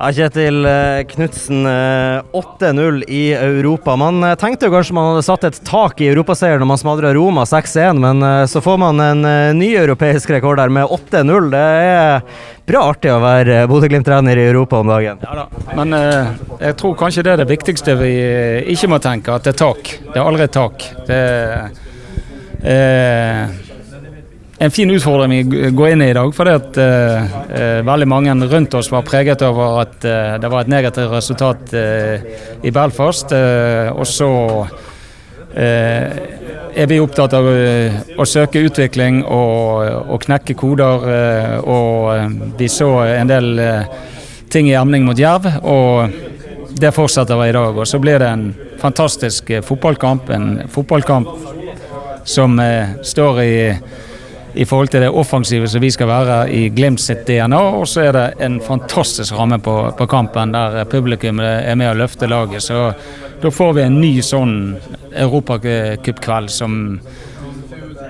Ja, Kjetil eh, Knutsen, 8-0 i Europa. Man eh, tenkte jo kanskje man hadde satt et tak i europaseieren når man smadra Roma 6-1, men eh, så får man en ny europeisk rekord der med 8-0. Det er bra artig å være Bodø-Glimt-trener i Europa om dagen. Ja da, men jeg tror kanskje det er det viktigste vi ikke må tenke, at det er tak. Det er aldri tak. Det er en fin utfordring vi går inn i i dag. fordi at uh, veldig mange rundt oss var preget over at uh, det var et negativt resultat i Belfast. og så er vi opptatt av å søke utvikling og, og knekke koder. og vi så en del ting i emning mot Jerv, og det fortsetter vi i dag. Og så blir det en fantastisk fotballkamp. En fotballkamp som står i i forhold til det offensive som vi skal være i Glimt sitt DNA. Og så er det en fantastisk ramme på, på kampen der publikum er med å løfte laget. Så da får vi en ny sånn europacupkveld som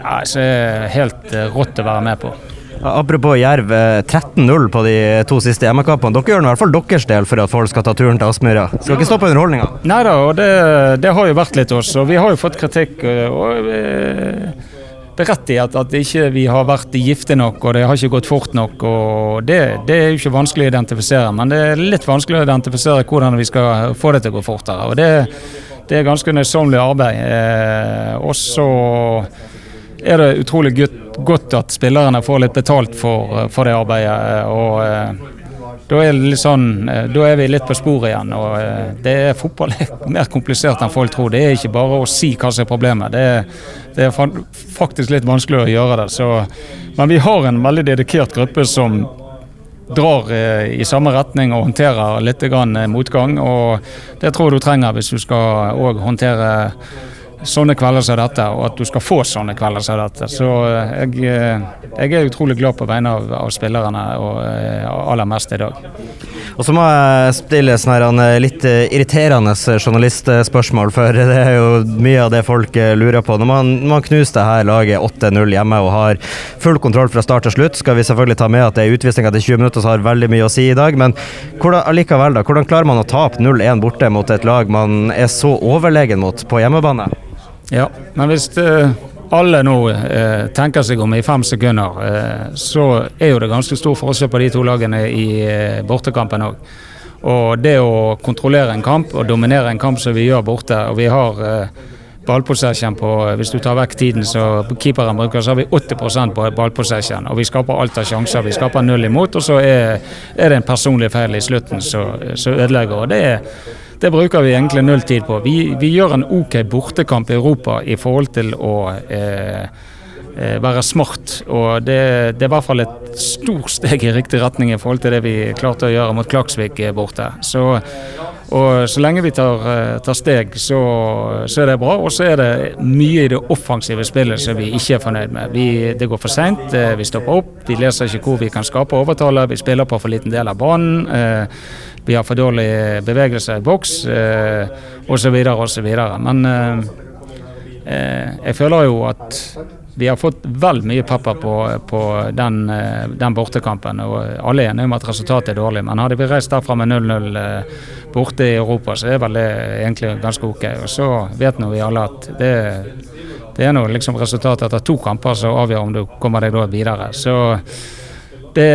ja, er helt rått å være med på. Apropos Jerv, 13-0 eh, på de to siste hjemmekampene. Dere gjør i hvert fall deres del for at folk skal ta turen til Aspmyra. Skal ikke stoppe underholdninga? Nei da, og det, det, har jo vært litt oss. Og vi har jo fått kritikk. og vi, rett i at, at ikke vi har vært gifte nok og det har ikke gått fort nok. og det, det, er jo ikke vanskelig å identifisere, men det er litt vanskelig å identifisere hvordan vi skal få det til å gå fortere. og Det, det er ganske nøysommelig arbeid. Eh, og så er det utrolig godt at spillerne får litt betalt for, for det arbeidet. og eh, da er, sånn, eh, da er, vi litt på sporet igjen. og eh, det er Fotball er mer komplisert enn folk tror. Det er ikke bare å si hva som er problemet. Det er, det er faktisk litt vanskeligere å gjøre det. Så, men vi har en veldig dedikert gruppe som drar eh, i samme retning og håndterer litt motgang. og Det tror jeg du trenger hvis du skal håndtere sånne kvelder som dette, og at du skal få sånne kvelder som dette. Så eh, jeg, eh, jeg er utrolig glad på vegne av, av spillerne, og eh, aller mest i dag. Og så må jeg stille sånne litt irriterende journalistspørsmål, for det er jo mye av det folk lurer på. Når man, man knuser det her laget 8-0 hjemme og har full kontroll fra start til slutt, skal vi selvfølgelig ta med at det er utvisning etter 20 minutter som har veldig mye å si i dag, men hvordan, allikevel da, hvordan klarer man å tape 0-1 borte mot et lag man er så overlegen mot på hjemmebane? Ja, men hvis uh, alle nå eh, tenker seg om i fem sekunder, eh, så er jo det ganske stor forskjell på de to lagene i bortekampen òg. Og det å kontrollere en kamp og dominere en kamp som vi gjør borte, og vi har ballpossession på Hvis du tar vekk tiden som keeperen bruker, så har vi 80 på ballpossession. Og vi skaper alt av sjanser. Vi skaper null imot, og så er, er det en personlig feil i slutten som ødelegger. og det er det bruker vi egentlig null tid på. Vi, vi gjør en OK bortekamp i Europa i forhold til å eh, være smart. Og det, det, er i hvert fall et stort steg i riktig retning i forhold til det vi klarte å gjøre mot Klaksvik borte. Så, og så lenge vi tar, eh, tar steg, så, så, er det bra. Og så er det mye i det offensive spillet som vi ikke er fornøyd med. Vi, det går for seint, eh, vi stopper opp, vi leser ikke hvor vi kan skape overtale, vi spiller på for liten del av banen. Eh, vi har for dårlig bevegelse i boks eh, osv. osv. Men eh, eh, jeg føler jo at vi har fått vel mye pepper på, på den, eh, den, bortekampen. og Alle er enige om at resultatet er dårlig, men hadde vi reist derfra med 0-0 eh, borte i Europa, så er vel det egentlig ganske ok. Og Så vet nå vi alle at det, det er nå liksom resultatet etter to kamper som avgjør om du kommer deg da videre. Så det,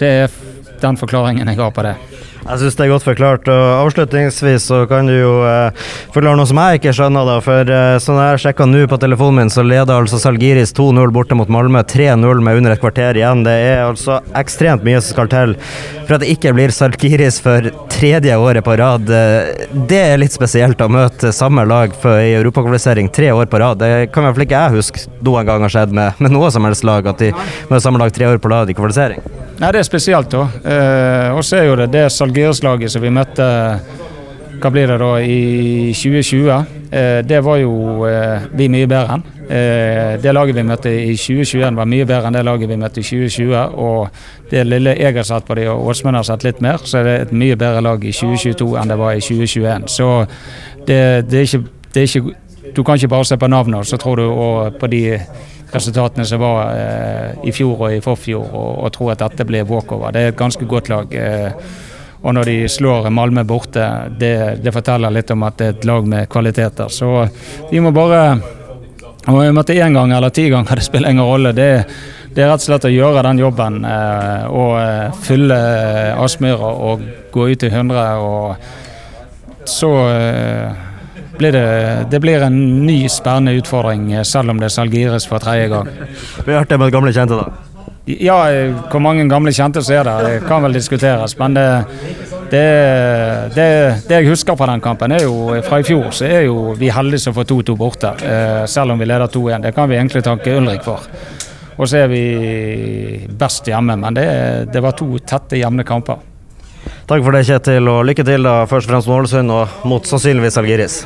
det er den forklaringen jeg har på det. Jeg syns det er godt forklart. og Avslutningsvis så kan du jo eh, forklare noe som jeg ikke skjønner. da, for eh, sånn jeg sjekka nå på telefonen min, så leder altså Salgiris 2-0 borte mot Malmö. 3-0 med under et kvarter igjen. Det er altså ekstremt mye som skal til for at det ikke blir Salgiris for tredje året på rad. Eh, det er litt spesielt å møte samme lag i europakvalifisering tre år på rad. Det kan i hvert fall ikke jeg huske noen gang har skjedd med, med noe som helst lag, at de møter samme lag tre år på rad i kvalifisering. Nei, det er spesielt, da. Eh, og så er jo det det Salgeres-laget som vi møtte hva blir det da, i 2020. Eh, det var jo eh, vi mye bedre enn. Eh, det laget vi møtte i 2021 var mye bedre enn det laget vi møtte i 2020. Og det lille jeg har sett på de, og Åsmund har sett litt mer, så er det et mye bedre lag i 2022 enn det var i 2021. Så det, det, er, ikke, det er ikke du kan ikke bare se på navnet, så tror du på de resultatene som var eh, i fjor og i forfjor, og, og tro at dette blir walkover. Det er et ganske godt lag. Eh, og når de slår Malmö borte, det, det, forteller litt om at det er et lag med kvaliteter. Så vi må bare Om vi måtte én gang eller ti ganger, det spiller ingen rolle. Det, det, er rett og slett å gjøre den jobben eh, og eh, fylle Aspmyra og gå ut i 100. og så eh, blir det, det blir en ny spennende utfordring, selv om det Salgiris for tredje gang. Vi har hørt det med gamle kjente, da. Ja, hvor mange gamle kjente som er der, det kan vel diskuteres. Men det, det, det, jeg husker fra den kampen, er jo fra i fjor, så er jo vi heldige som får 2-2 borte. Eh, selv om vi leder 2-1. Det kan vi egentlig takke Ulrik for. Og så er vi best hjemme, men det, det var to tette, jevne kamper. Takk for det, Kjetil, og lykke til da først og fremst med Ålesund og mot sannsynligvis Algeris.